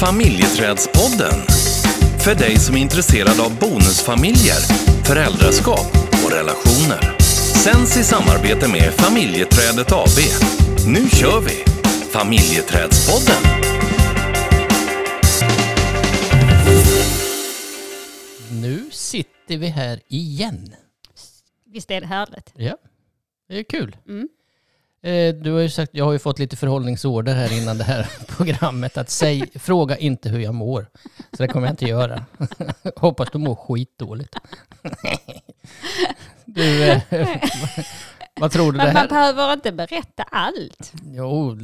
Familjeträdspodden. För dig som är intresserad av bonusfamiljer, föräldraskap och relationer. Sänds i samarbete med Familjeträdet AB. Nu kör vi! Familjeträdspodden. Nu sitter vi här igen. Visst är det härligt? Ja, det är kul. Mm. Eh, Du har ju sagt, jag har ju fått lite förhållningsorder här innan det här programmet. Att säg, fråga inte hur jag mår. Så det kommer jag inte göra. Hoppas du mår skitdåligt. Du, eh, vad tror du det Men man här? behöver inte berätta allt. Jo,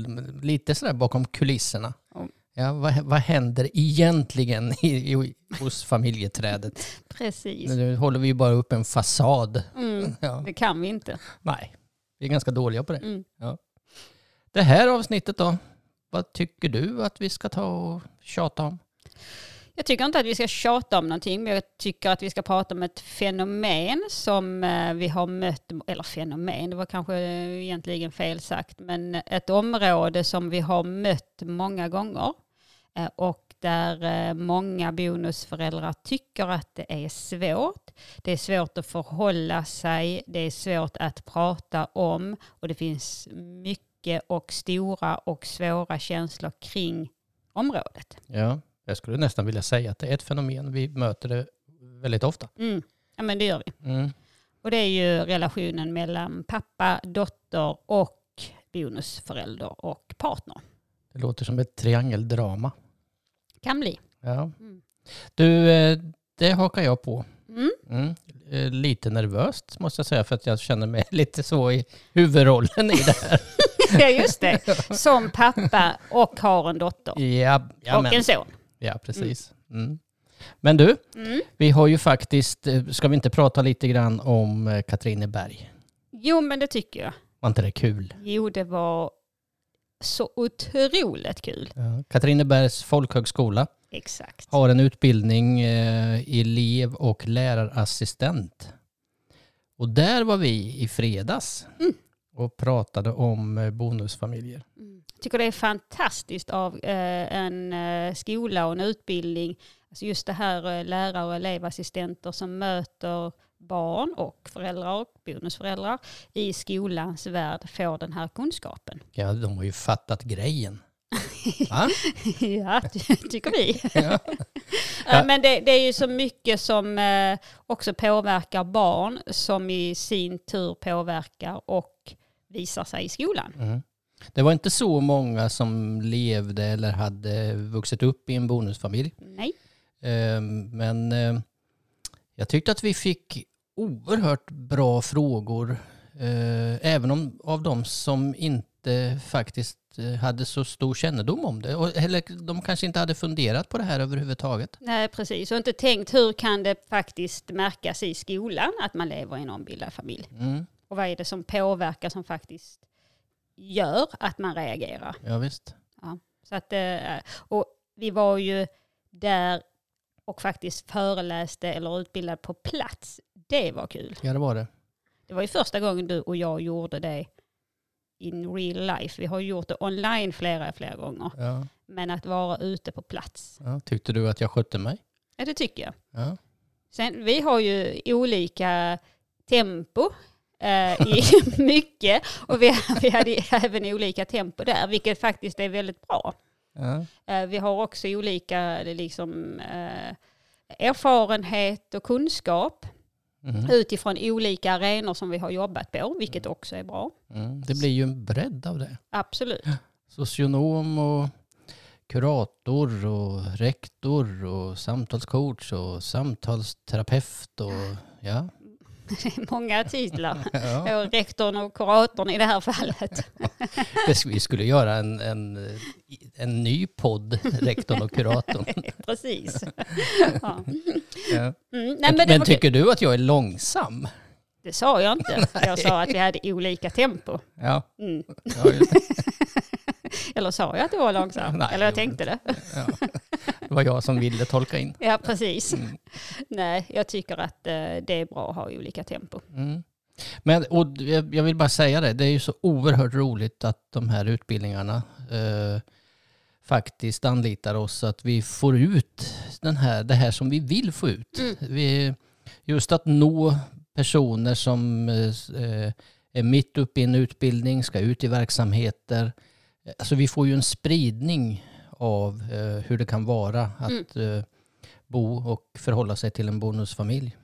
lite sådär bakom kulisserna. Ja. Ja, vad, vad händer egentligen i, i, hos familjeträdet? Precis. Nu håller vi ju bara upp en fasad. Mm. Ja. Det kan vi inte. Nej, vi är ganska dåliga på det. Mm. Det här avsnittet då, vad tycker du att vi ska ta och tjata om? Jag tycker inte att vi ska tjata om någonting, men jag tycker att vi ska prata om ett fenomen som eh, vi har mött, eller fenomen, det var kanske egentligen fel sagt, men ett område som vi har mött många gånger eh, och där eh, många bonusföräldrar tycker att det är svårt. Det är svårt att förhålla sig, det är svårt att prata om och det finns mycket och stora och svåra känslor kring området. Ja, jag skulle nästan vilja säga att det är ett fenomen. Vi möter det väldigt ofta. Mm. Ja men det gör vi. Mm. Och det är ju relationen mellan pappa, dotter och bonusförälder och partner. Det låter som ett triangeldrama. Kan bli. Ja. Mm. Du, eh, det hakar jag på. Mm. Mm. Eh, Lite nervöst måste jag säga för att jag känner mig lite så i huvudrollen i det här. Ja just det. Som pappa och har en dotter. Ja, och en son. ja precis. Mm. Men du, Mm. vi har ju faktiskt, eh, ska vi inte prata lite grann om Katrineberg? Jo men det tycker jag. Var inte det kul? Jo det var så otroligt kul. Ja. Katrinebergs folkhögskola Exakt. har en utbildning eh, elev och lärarassistent. Och där var vi i fredags Mm. och pratade om eh, bonusfamiljer. Mm. tycker det är fantastiskt av eh, en eh, skola och en utbildning. Alltså just det här eh, lärare och elevassistenter som möter barn och föräldrar och bonusföräldrar i skolans värld får den här kunskapen. Ja, de har ju fattat grejen. Va? ja, ty- tycker vi. Ja. Men det, det är ju så mycket som eh, också påverkar barn som i sin tur påverkar och visar sig i skolan. Mm. Det var inte så många som levde eller hade vuxit upp i en bonusfamilj. Nej. Eh, Men eh, jag tyckte att vi fick oerhört bra frågor. eh, Även om, av de som inte faktiskt eh, hade så stor kännedom om det. Eller de kanske inte hade funderat på det här överhuvudtaget. Nej, precis. Och inte tänkt hur kan det faktiskt märkas i skolan att man lever i en ombildad familj? Mm. Och vad är det som påverkar som faktiskt gör att man reagerar? Ja, visst. Så att, eh, och vi var ju där och faktiskt föreläste eller utbildade på plats. Det var kul. Ja, det var det. Det var ju första gången du och jag gjorde det in real life. Vi har gjort det online flera, flera gånger. Ja. Men att vara ute på plats, Ja. Tyckte du att jag skötte mig? ja, det tycker jag. Ja. Sen, vi har ju olika tempo eh, i mycket och vi, vi hade även olika tempo där, vilket faktiskt är väldigt bra. Ja. Eh, vi har också olika liksom, eh, erfarenhet och kunskap Mm. utifrån olika arenor som vi har jobbat på, vilket också är bra. Mm. Det blir ju en bredd av det. Absolut. socionom och kurator och rektor och samtalscoach och samtalsterapeut och ja. Många titlar. ja. Och rektorn och kuratorn i det här fallet. Det Vi skulle göra en, en, en ny podd, rektorn och kuratorn. Precis. Ja. Ja. Mm, nej, Men, men det, tycker du att jag är långsam? det sa jag inte. Jag sa att vi hade olika tempo. Ja, Mm. Eller sa jag att det var långsamt? Nej, Eller jag tänkte det. ja. Det var jag som ville tolka in. Ja, precis. Mm. Nej, jag tycker att eh, det är bra att ha olika tempo. Mm. Men och jag jag vill bara säga det, det är ju så oerhört roligt att de här utbildningarna eh, faktiskt anlitar oss så att vi får ut den här, det här som vi vill få ut. Mm. Vi, just att nå personer som eh, är mitt uppe i en utbildning, ska ut i verksamheter. Alltså vi får ju en spridning av eh, hur det kan vara att Mm. eh, bo och förhålla sig till en bonusfamilj.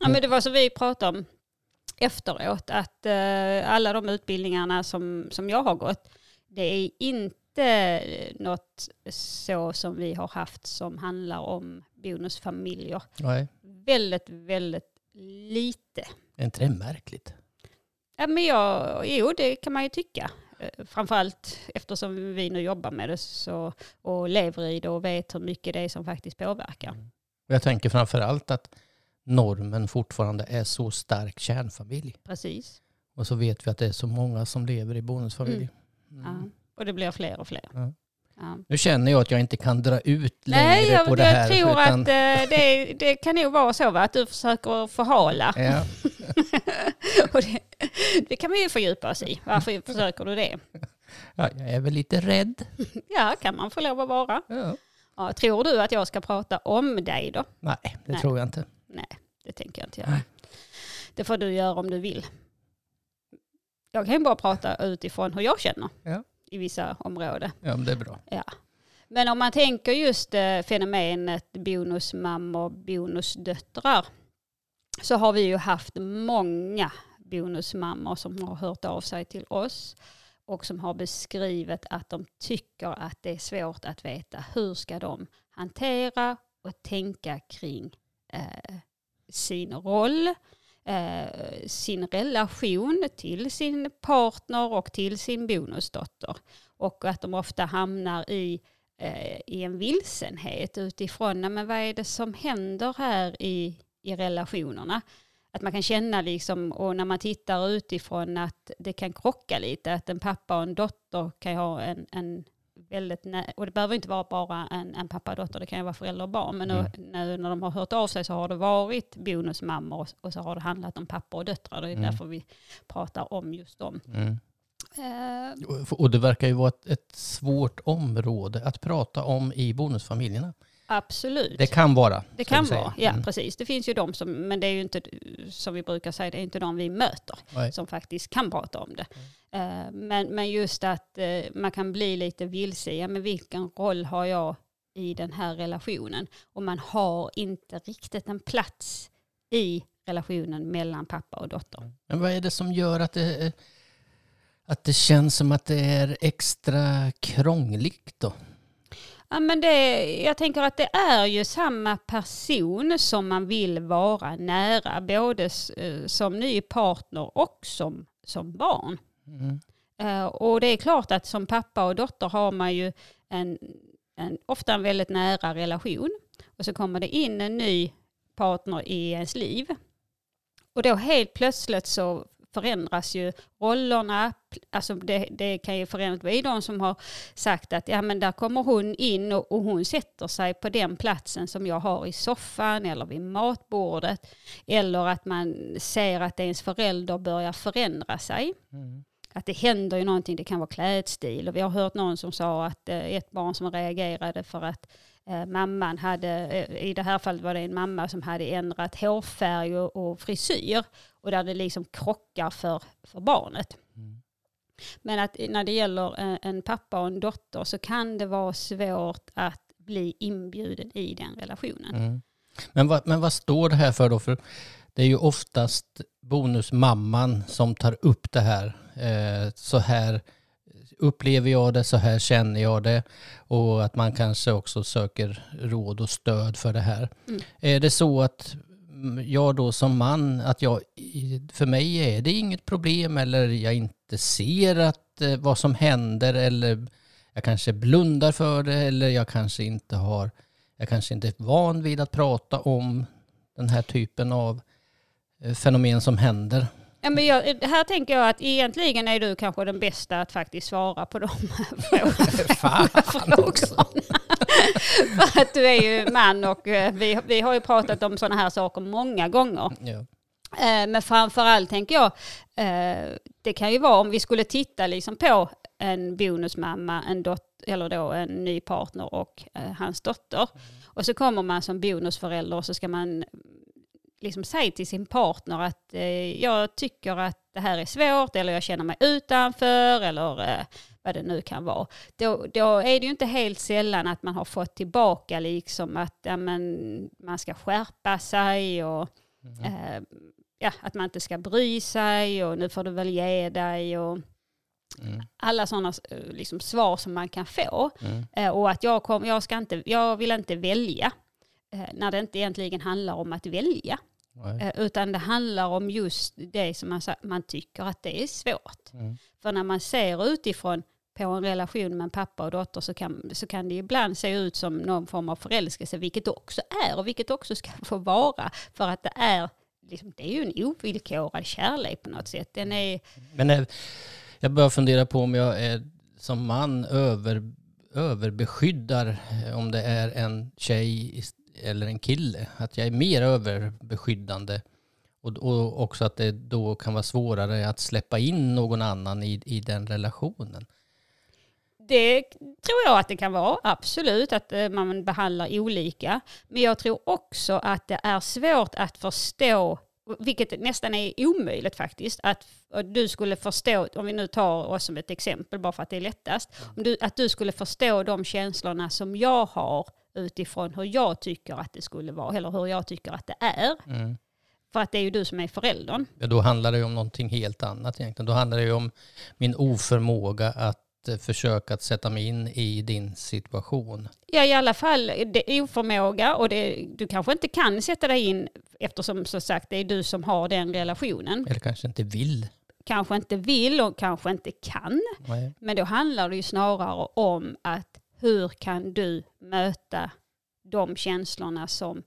Ja, men det var som vi pratade om efteråt, att eh, alla de utbildningarna som, som jag har gått, det är inte något så som vi har haft som handlar om bonusfamiljer. Nej, Väldigt, väldigt lite. är inte det märkligt? Ja, men jag, jo, det kan man ju tycka. Eh, Framförallt eftersom vi nu jobbar med det så, och lever i det och vet hur mycket det är som faktiskt påverkar. Och Jag tänker framför allt att normen fortfarande är så stark kärnfamilj. Precis. Och så vet vi att det är så många som lever i bonusfamilj. Mm. Ja. Och det blir fler och fler. Ja. Ja. Nu känner jag att jag inte kan dra ut längre Nej, jag, på det jag här. tror utan- att eh, det, det kan nog vara så va? att du försöker förhala. Ja, och det, det kan vi ju fördjupa oss i. Varför försöker du det? ja, jag är väl lite rädd. Ja, kan man få lov att vara. Ja. Ja, tror du att jag ska prata om dig då? Nej, det Nej. tror jag inte. Nej, det tänker jag inte göra. Det får du göra om du vill. Jag kan ju bara prata utifrån hur jag känner Ja. i vissa områden. Ja, men det är bra. Ja. Men om man tänker just eh, fenomenet bonusmammor, bonusdöttrar så har vi ju haft många bonusmammor som har hört av sig till oss och som har beskrivit att de tycker att det är svårt att veta hur ska de hantera och tänka kring eh, sin roll, eh, sin relation till sin partner och till sin bonusdotter. Och att de ofta hamnar i, eh, i en vilsenhet utifrån, "Nej, men vad är det som händer här i, i relationerna? Att man kan känna liksom, och när man tittar utifrån att det kan krocka lite, att en pappa och en dotter kan ha en, en väldigt, och det behöver inte vara bara en, en pappa och dotter, det kan ju vara förälder och barn, men nu, nu när de har hört av sig så har det varit bonusmammor och, och så har det handlat om pappa och döttrar, det är Mm. därför vi pratar om just dem. Mm. Och- Och det verkar ju vara ett, ett svårt område att prata om i bonusfamiljerna. Absolut. Det kan vara. Det kan vara, ja Mm. precis. Det finns ju de som, men det är ju inte, som vi brukar säga, det är inte de vi möter Nej. som faktiskt kan prata om det. Eh, Men, men just att eh, man kan bli lite vilse, ja men vilken roll har jag i den här relationen? Och man har inte riktigt en plats i relationen mellan pappa och dotter. Men vad är det som gör att det, att det känns som att det är extra krångligt då? Ja, men det, jag tänker att det är ju samma person som man vill vara nära, både eh, som ny partner och som, som barn. Mm. Eh, och det är klart att som pappa och dotter har man ju en, en, ofta en väldigt nära relation. Och så kommer det in en ny partner i ens liv. Och då helt plötsligt så förändras ju rollerna. Alltså det, det kan ju förändras. Det är de som har sagt att ja, men där kommer hon in och, och hon sätter sig på den platsen som jag har i soffan eller vid matbordet. Eller att man ser att ens förälder börjar förändra sig Mm. att det händer ju någonting, det kan vara klädstil. Och vi har hört någon som sa att eh, ett barn som reagerade för att mamman hade, eh, i det här fallet var det en mamma som hade ändrat hårfärg och, frisyr. Och där det liksom krockar för, för barnet. Mm. Men att när det gäller en, en pappa och en dotter så kan det vara svårt att bli inbjuden i den relationen. Mm. Men, vad, men vad står det här för då? För det är ju oftast bonusmamman som tar upp det här. Eh, så här upplever jag det, så här känner jag det. Och att man kanske också söker råd och stöd för det här. Mm. Är det så att mm, jag då som man, att jag, för mig är det inget problem eller jag inte ser att eh, vad som händer eller jag kanske blundar för det eller jag kanske inte har, jag kanske inte är van vid att prata om den här typen av eh, fenomen som händer. Ja, men jag, här tänker jag att egentligen är du kanske den bästa att faktiskt svara på de. Fan frågorna. För att du är ju man och eh, vi, vi har ju pratat om sådana här saker många gånger. Ja. Eh, Men framförallt tänker jag, eh, det kan ju vara om vi skulle titta liksom på en bonusmamma, en dot- eller då en ny partner och eh, hans dotter. Och så kommer man som bonusförälder och så ska man liksom säga till sin partner att eh, jag tycker att det här är svårt eller jag känner mig utanför eller eh, vad det nu kan vara. Då, då är det ju inte helt sällan att man har fått tillbaka liksom att ja, men, man ska skärpa sig och eh, ja, att man inte ska bry sig och nu får du väl ge dig och Mm. alla sådana eh, liksom, svar som man kan få. Mm. Eh, och att jag, kom, jag, ska inte, jag vill inte välja eh, när det inte egentligen handlar om att välja. Nej. Eh, utan det handlar om just det som man, man tycker att det är svårt. Mm. För när man ser utifrån på en relation med en pappa och dotter så kan, så kan det ibland se ut som någon form av förälskelse, vilket också är och vilket också ska få vara. För att det är, liksom, det är ju en ovillkorad kärlek på något sätt. Den är, Men eh, jag börjar fundera på om jag är som man över, överbeskyddar eh, om det är en tjej eller en kille. Att jag är mer överbeskyddande. Och, och också att det då kan vara svårare att släppa in någon annan i, i den relationen. Det tror jag att det kan vara, absolut, att eh, man behandlar olika. Men jag tror också att det är svårt att förstå, vilket nästan är omöjligt faktiskt, att du skulle förstå, om vi nu tar oss som ett exempel bara för att det är lättast, om du, att du skulle förstå de känslorna som jag har utifrån hur jag tycker att det skulle vara, eller hur jag tycker att det är. Mm. För att det är ju du som är föräldern. Ja, då handlar det ju om någonting helt annat egentligen. Då handlar det ju om min oförmåga att försöka att sätta mig in i din situation. Ja, i alla fall det är oförmåga och det, du kanske inte kan sätta dig in eftersom som sagt det är du som har den relationen. Eller kanske inte vill. Kanske inte vill och kanske inte kan. Nej. Men då handlar det ju snarare om att hur kan du möta de känslorna som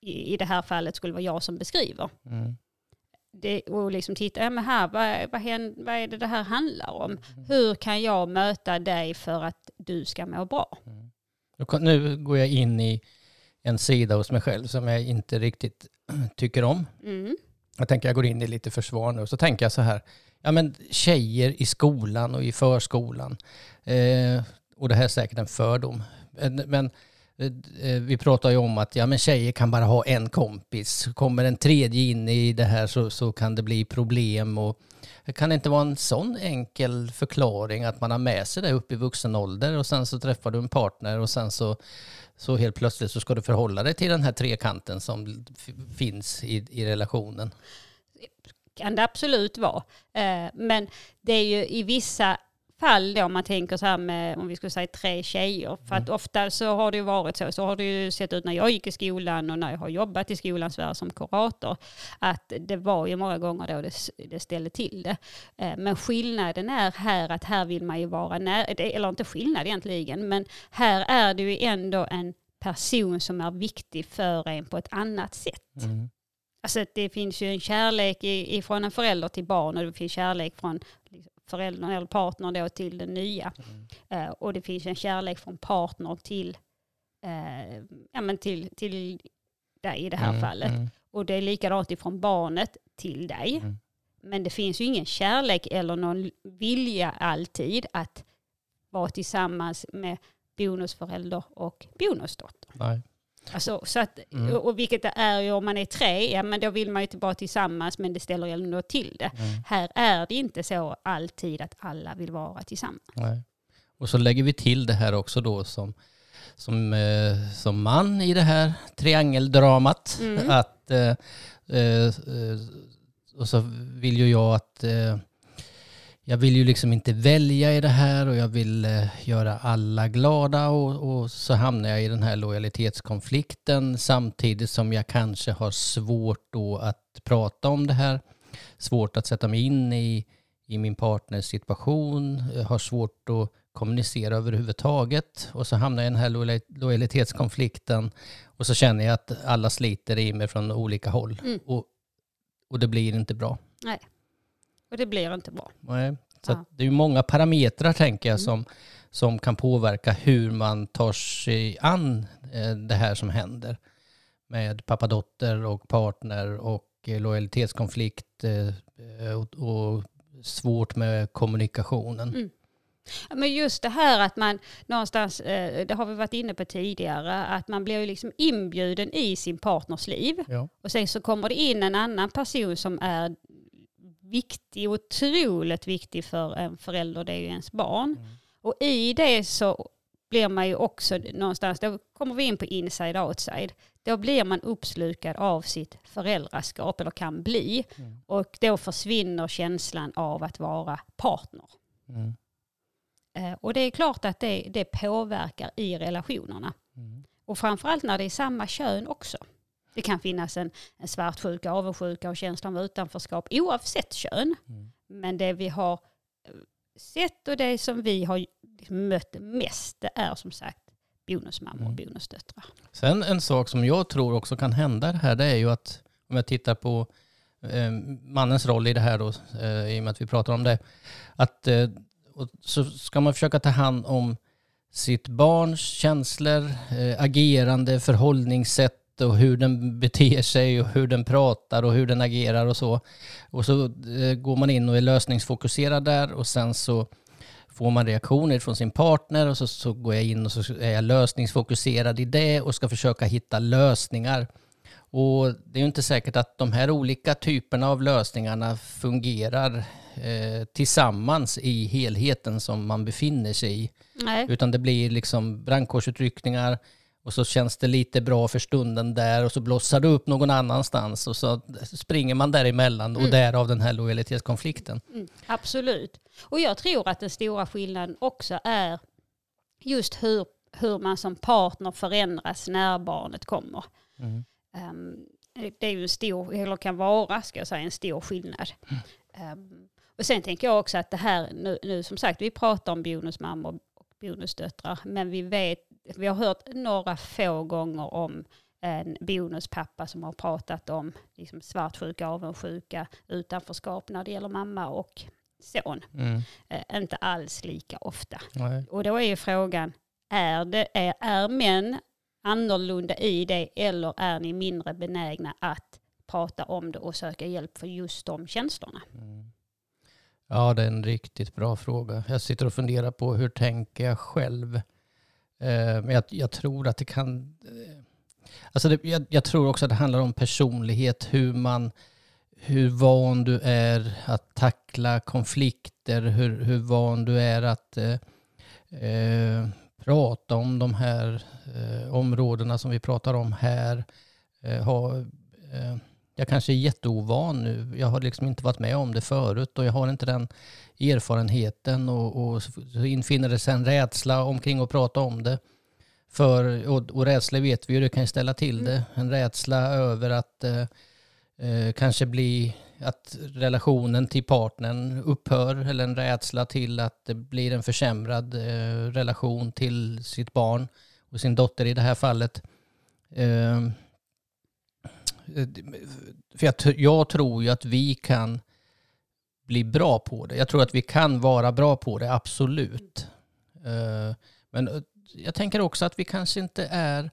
i, i det här fallet skulle vara jag som beskriver. Mm. Det, och liksom titta, ja, men här, vad, vad, hän- vad är det det här handlar om? Hur kan jag möta dig för att du ska må bra? Nu kom- Nu går jag in i en sida hos mig själv som jag inte riktigt tycker om. Mm. Jag tänker jag går in i lite försvar nu. Så tänker jag så här. Ja men tjejer i skolan och i förskolan. Eh, och det här är säkert en fördom. Men, men eh, Eh, eh, vi pratar ju om att ja, men tjejer kan bara ha en kompis. Kommer en tredje in i det här så, så kan det bli problem. Och det kan inte vara en sån enkel förklaring att man har med sig det upp i vuxen ålder och sen så träffar du en partner och sen så, så helt plötsligt så ska du förhålla dig till den här trekanten som finns i, i relationen. kan det absolut vara. Eh, men det är ju i vissa fall då, om man tänker så här med, om vi skulle säga tre tjejer, för att ofta så har det ju varit så, så har det ju sett ut när jag gick i skolan och när jag har jobbat i skolans värld som kurator, att det var ju många gånger då det, det ställde till det. Eh, men skillnaden är här att här vill man ju vara nära, eller inte skillnad egentligen, men här är det ju ändå en person som är viktig för en på ett annat sätt. Mm. Alltså det finns ju en kärlek ifrån en förälder till barn och det finns kärlek från föräldern eller partnern då till den nya. Eh, och det finns en kärlek från partner till, eh, ja, men till, till dig i det här Mm, fallet. mm. Och det är likadant ifrån barnet till dig. Mm. Men det finns ju ingen kärlek eller någon vilja alltid att vara tillsammans med bonusförälder och bonusdotter. Nej. Alltså, så att, Mm. och, och vilket det är ju om man är tre, ja men då vill man ju inte vara tillsammans men det ställer ju ändå till det. Mm. Här är det inte så alltid att alla vill vara tillsammans. Nej. Och så lägger vi till det här också då som, som, eh, som man i det här triangeldramat. Mm. Att, eh, eh, eh, och så vill ju jag att eh, jag vill ju liksom inte välja i det här och jag vill eh, göra alla glada och, och så hamnar jag i den här lojalitetskonflikten samtidigt som jag kanske har svårt då att prata om det här. Svårt att sätta mig in i, i min partners situation, jag har svårt att kommunicera överhuvudtaget och så hamnar jag i den här lojal- lojalitetskonflikten och så känner jag att alla sliter i mig från olika håll Mm. och, och det blir inte bra. Och det blir inte bra. Nej. Så Ja. det är många parametrar tänker jag Mm. som, som kan påverka hur man tar sig an eh, det här som händer med pappa-dotter och partner och eh, lojalitetskonflikt eh, och, och svårt med kommunikationen. Mm. Men just det här att man någonstans, det har vi varit inne på tidigare, att man blir ju liksom inbjuden i sin partners liv. Ja. Och sen så kommer det in en annan person som är viktig, otroligt viktig för en förälder, det är ju ens barn. Och i det så blir man ju också någonstans, då kommer vi in på inside outside, då blir man uppslukad av sitt föräldraskap, eller kan bli. Och då försvinner känslan av att vara partner. Mm. Eh, Och det är klart att det, det påverkar i relationerna. Mm. Och framförallt när det är samma kön också. Det kan finnas en, en svartsjuka, avundsjuka och känslan av utanförskap oavsett kön. Mm. Men det vi har eh, sett och det som vi har mött mest det är som sagt bonusmammor och Mm. bonusdöttrar. Sen en sak som jag tror också kan hända här, det är ju att om jag tittar på eh, mannens roll i det här då, eh, i och med att vi pratar om det, att eh, och så ska man försöka ta hand om sitt barns känslor, eh, agerande, förhållningssätt och hur den beter sig och hur den pratar och hur den agerar och så. Och så eh, går man in och är lösningsfokuserad där och sen så får man reaktioner från sin partner och så, så går jag in och så är jag lösningsfokuserad i det och ska försöka hitta lösningar. Och det är ju inte säkert att de här olika typerna av lösningarna fungerar eh, tillsammans i helheten som man befinner sig i. Nej. Utan det blir liksom brandkårsutryckningar och så känns det lite bra för stunden där och så blossar det upp någon annanstans och så springer man däremellan och Mm. därav den här lojalitetskonflikten. Mm, absolut. Och jag tror att den stora skillnaden också är just hur, hur man som partner förändras när barnet kommer. Mm. Ehm, det är ju en stor, eller kan vara, ska jag säga, en stor skillnad. Ehm, och sen tänker jag också att det här, nu, nu som sagt, vi pratar om bonusmammor och bonusdöttrar, men vi vet, vi har hört några få gånger om en bonuspappa som har pratat om liksom svartsjuka, avundsjuka, utanförskap när det gäller mamma och son. Mm. Eh, inte alls lika ofta. Nej. Och då är ju frågan, är, det, är, är män annorlunda i det eller är ni mindre benägna att prata om det och söka hjälp för just de känslorna? Mm. Ja, det är en riktigt bra fråga. Jag sitter och funderar på hur tänker jag själv. Eh, men jag, jag tror att det kan... Eh, alltså det, jag, jag tror också att det handlar om personlighet, hur man... Hur van du är att tackla konflikter, hur, hur van du är att eh, eh, prata om de här eh, områdena som vi pratar om här. Eh, ha, eh, jag kanske är jätteovan nu. Jag har liksom inte varit med om det förut och jag har inte den erfarenheten och, och så infinner det sig en rädsla omkring att prata om det. För, och, och rädsla vet vi ju, det kan ställa till det. En rädsla över att eh, eh, kanske bli att relationen till partnern upphör eller en rädsla till att det blir en försämrad eh, relation till sitt barn och sin dotter i det här fallet. Eh, för jag, jag tror ju att vi kan bli bra på det. Jag tror att vi kan vara bra på det, absolut. Eh, men eh, jag tänker också att vi kanske inte är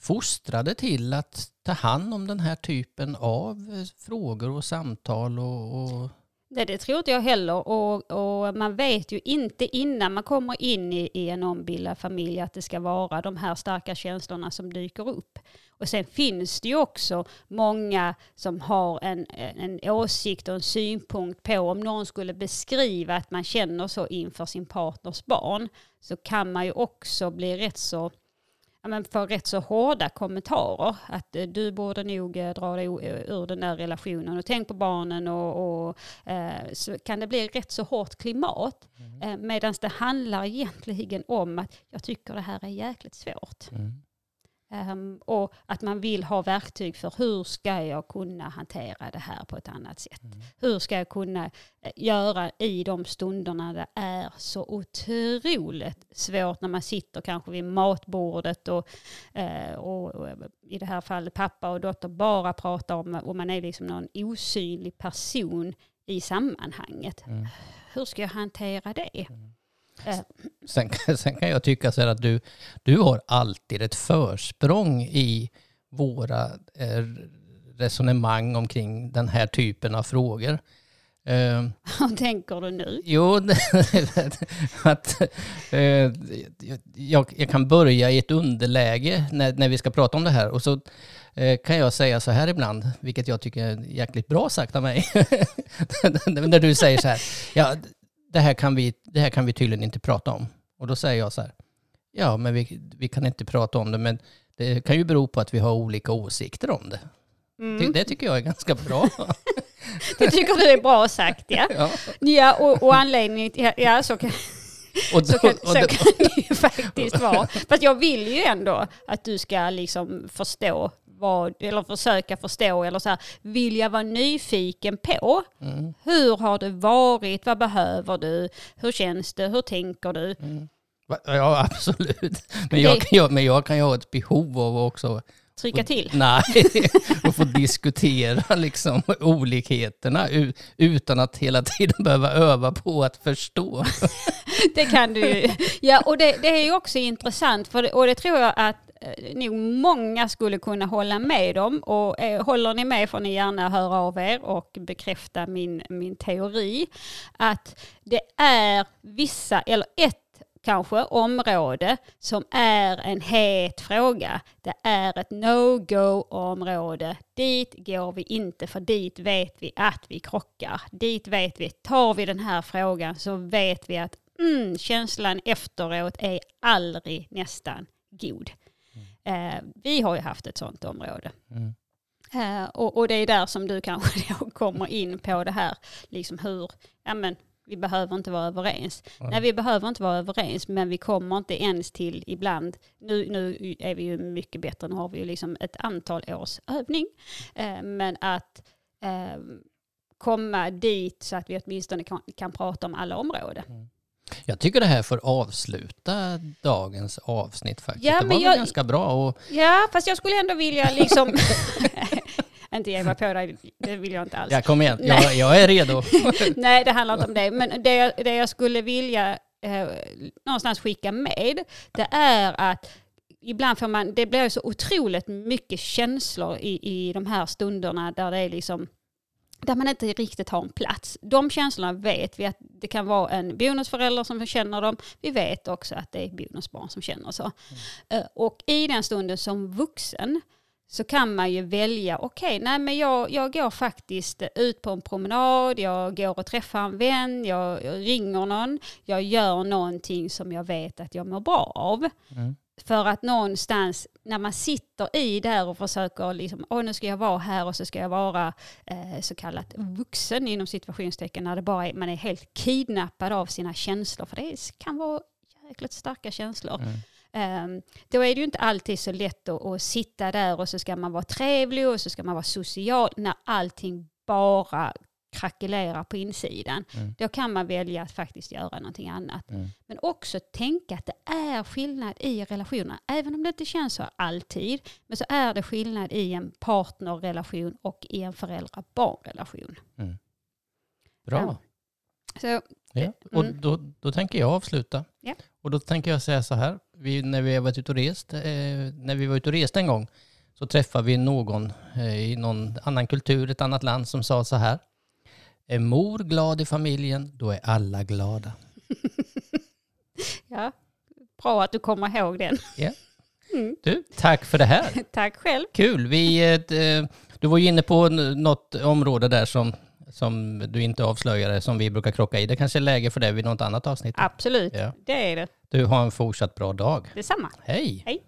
fostrade till att ta hand om den här typen av eh, frågor och samtal och, och Nej, det tror inte jag heller. Och, och man vet ju inte innan man kommer in i, i en ombildad familj att det ska vara de här starka känslorna som dyker upp. Och sen finns det ju också många som har en, en åsikt och en synpunkt på om någon skulle beskriva att man känner så inför sin partners barn så kan man ju också bli rätt så ja, men få rätt så hårda kommentarer. Att eh, du borde nog eh, dra dig eh, ur den där relationen och tänk på barnen och, och så kan det bli rätt så hårt klimat. Eh, Medan det handlar egentligen om att jag tycker det här är jäkligt svårt. mm. Ehm, och att man vill ha verktyg för hur ska jag kunna hantera det här på ett annat sätt. Hur ska jag kunna eh, göra i de stunderna det är så otroligt svårt när man sitter kanske vid matbordet och, eh, och, och i det här fallet pappa och dotter bara pratar om och man är liksom någon osynlig person i sammanhanget. Mm. Hur ska jag hantera det? Eh, Sen, kan- sen kan jag tycka så här att du, du har alltid ett försprång i våra eh, resonemang omkring den här typen av frågor. Eh, Vad tänker du nu? jo, att eh, jag, jag kan börja i ett underläge när, när vi ska prata om det här. Och så eh, kan jag säga så här ibland, vilket jag tycker är jäkligt bra sagt av mig. när du säger så här, ja, det här, kan vi, det här kan vi tydligen inte prata om. Och då säger jag så här, ja, men vi, vi kan inte prata om det, men det kan ju bero på att vi har olika åsikter om det. Det, det tycker jag är ganska bra. Det tycker du är bra sagt ja. ja. Ja, och, och anledningen till, ja så kan, Och så då, kan, så då, kan det ju faktiskt vara. Fast jag vill ju ändå att du ska liksom förstå vad, eller försöka förstå eller så här, vilja vara nyfiken på. Mm. Hur har det varit? Vad behöver du? Hur känns det? Hur tänker du? Va- Ja, absolut. Men jag, kan, ju- men jag kan ju ha ett behov av också... Trycka till. Nej, att få diskutera liksom olikheterna utan att hela tiden behöva öva på att förstå. Det kan du ju. Ja, och det, det är ju också intressant, för och det tror jag att Eh, nog många skulle kunna hålla med om. Och eh, håller ni med får ni gärna höra av er och bekräfta min, min teori. Att det är vissa, eller ett kanske område som är en het fråga. Det är ett no-go-område. Dit går vi inte för dit vet vi att vi krockar. Dit vet vi, tar vi den här frågan så vet vi att mm, känslan efteråt är aldrig nästan god. Eh, vi har ju haft ett sånt område. Mm. Eh, och, och det är där som du kanske då kommer in på det här, liksom hur, ja men vi behöver inte vara överens. Nej, vi behöver inte vara överens, men vi kommer inte ens till ibland, nu, nu är vi ju mycket bättre, nu har vi ju liksom ett antal års övning, eh, men att eh, komma dit så att vi åtminstone kan, kan prata om alla områden. Jag tycker det här får avsluta dagens avsnitt faktiskt. Ja, det var jag- ganska bra. Och, Ja, fast jag skulle ändå vilja liksom, inte ge mig på dig, det vill jag inte alls. ja, kom igen, jag, jag är redo. Nej, det handlar inte om det. Men det, jag- det jag skulle vilja eh, någonstans skicka med, det är att ibland får man, det blir så otroligt mycket känslor i, i de här stunderna där det är liksom där man inte riktigt har en plats. De känslorna vet vi att det kan vara en bonusförälder som känner dem. Vi vet också att det är bonusbarn som känner så. Eh, Och i den stunden som vuxen så kan man ju välja, okej, nej men jag, jag går faktiskt ut på en promenad, jag går och träffar en vän, jag, jag ringer någon, jag gör någonting som jag vet att jag mår bra av. Mm. För att någonstans när man sitter i där och försöker liksom, åh nu ska jag vara här och så ska jag vara eh, så kallat vuxen inom situationstecken när det bara är, man är helt kidnappad av sina känslor. För det kan vara jäkligt starka känslor. Mm. Um, då är det ju inte alltid så lätt att, att sitta där och så ska man vara trevlig och så ska man vara social när allting bara krackelerar på insidan. Mm. Då kan man välja att faktiskt göra någonting annat. Mm. Men också tänka att det är skillnad i relationer. Även om det inte känns så alltid. Men så är det skillnad i en partnerrelation och i en föräldrar-barnrelation. Bra. Så Ja. Och Mm. då, då tänker jag avsluta. Ja. Och då tänker jag säga så här. Vi, när vi har varit ute och rest, eh, när vi var ute och reste en gång så träffade vi någon eh, i någon annan kultur, ett annat land som sa så här. Är mor glad i familjen, då är alla glada. ja, bra att du kommer ihåg den. Du, tack för det här. Tack själv. Kul. Vi, eh, du var ju inne på något område där som, som du inte avslöjade, som vi brukar krocka i. Det kanske är läge för det vid något annat avsnitt. Absolut, Ja. det är det. Du har en fortsatt bra dag. Detsamma. Hej! Hej.